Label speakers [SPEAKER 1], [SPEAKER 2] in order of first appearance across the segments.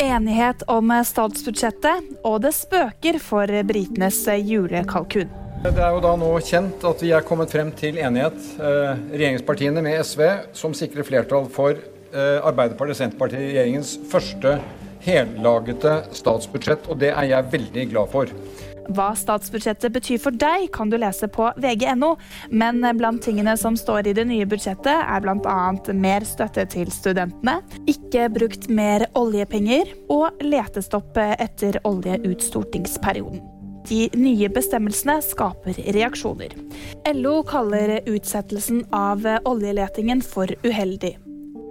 [SPEAKER 1] enighet om statsbudsjettet, og det spøker for britenes julekalkun.
[SPEAKER 2] Det er jo da nå kjent at vi er kommet frem til enighet, eh, regjeringspartiene med SV, som sikrer flertall for eh, Arbeiderpartiet og Senterpartiet-regjeringens første hellagete statsbudsjett, og det er jeg veldig glad for.
[SPEAKER 1] Hva statsbudsjettet betyr for deg, kan du lese på vg.no. Men blant tingene som står i det nye budsjettet, er bl.a. mer støtte til studentene, ikke brukt mer oljepenger og letestopp etter olje ut stortingsperioden. De nye bestemmelsene skaper reaksjoner. LO kaller utsettelsen av oljeletingen for uheldig.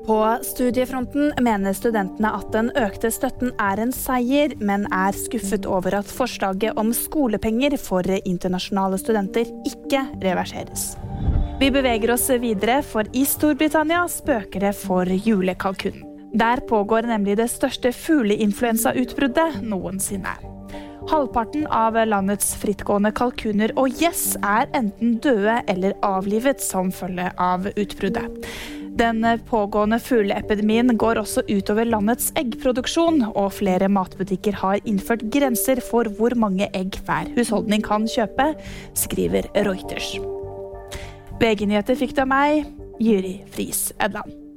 [SPEAKER 1] På studiefronten mener studentene at den økte støtten er en seier, men er skuffet over at forslaget om skolepenger for internasjonale studenter ikke reverseres. Vi beveger oss videre, for i Storbritannia spøker det for julekalkunen. Der pågår nemlig det største fugleinfluensautbruddet noensinne. Halvparten av landets frittgående kalkuner og gjess er enten døde eller avlivet som følge av utbruddet. Den pågående fugleepidemien går også utover landets eggproduksjon, og flere matbutikker har innført grenser for hvor mange egg hver husholdning kan kjøpe, skriver Reuters. VG-nyheter fikk du av meg, Juri Friis Edland.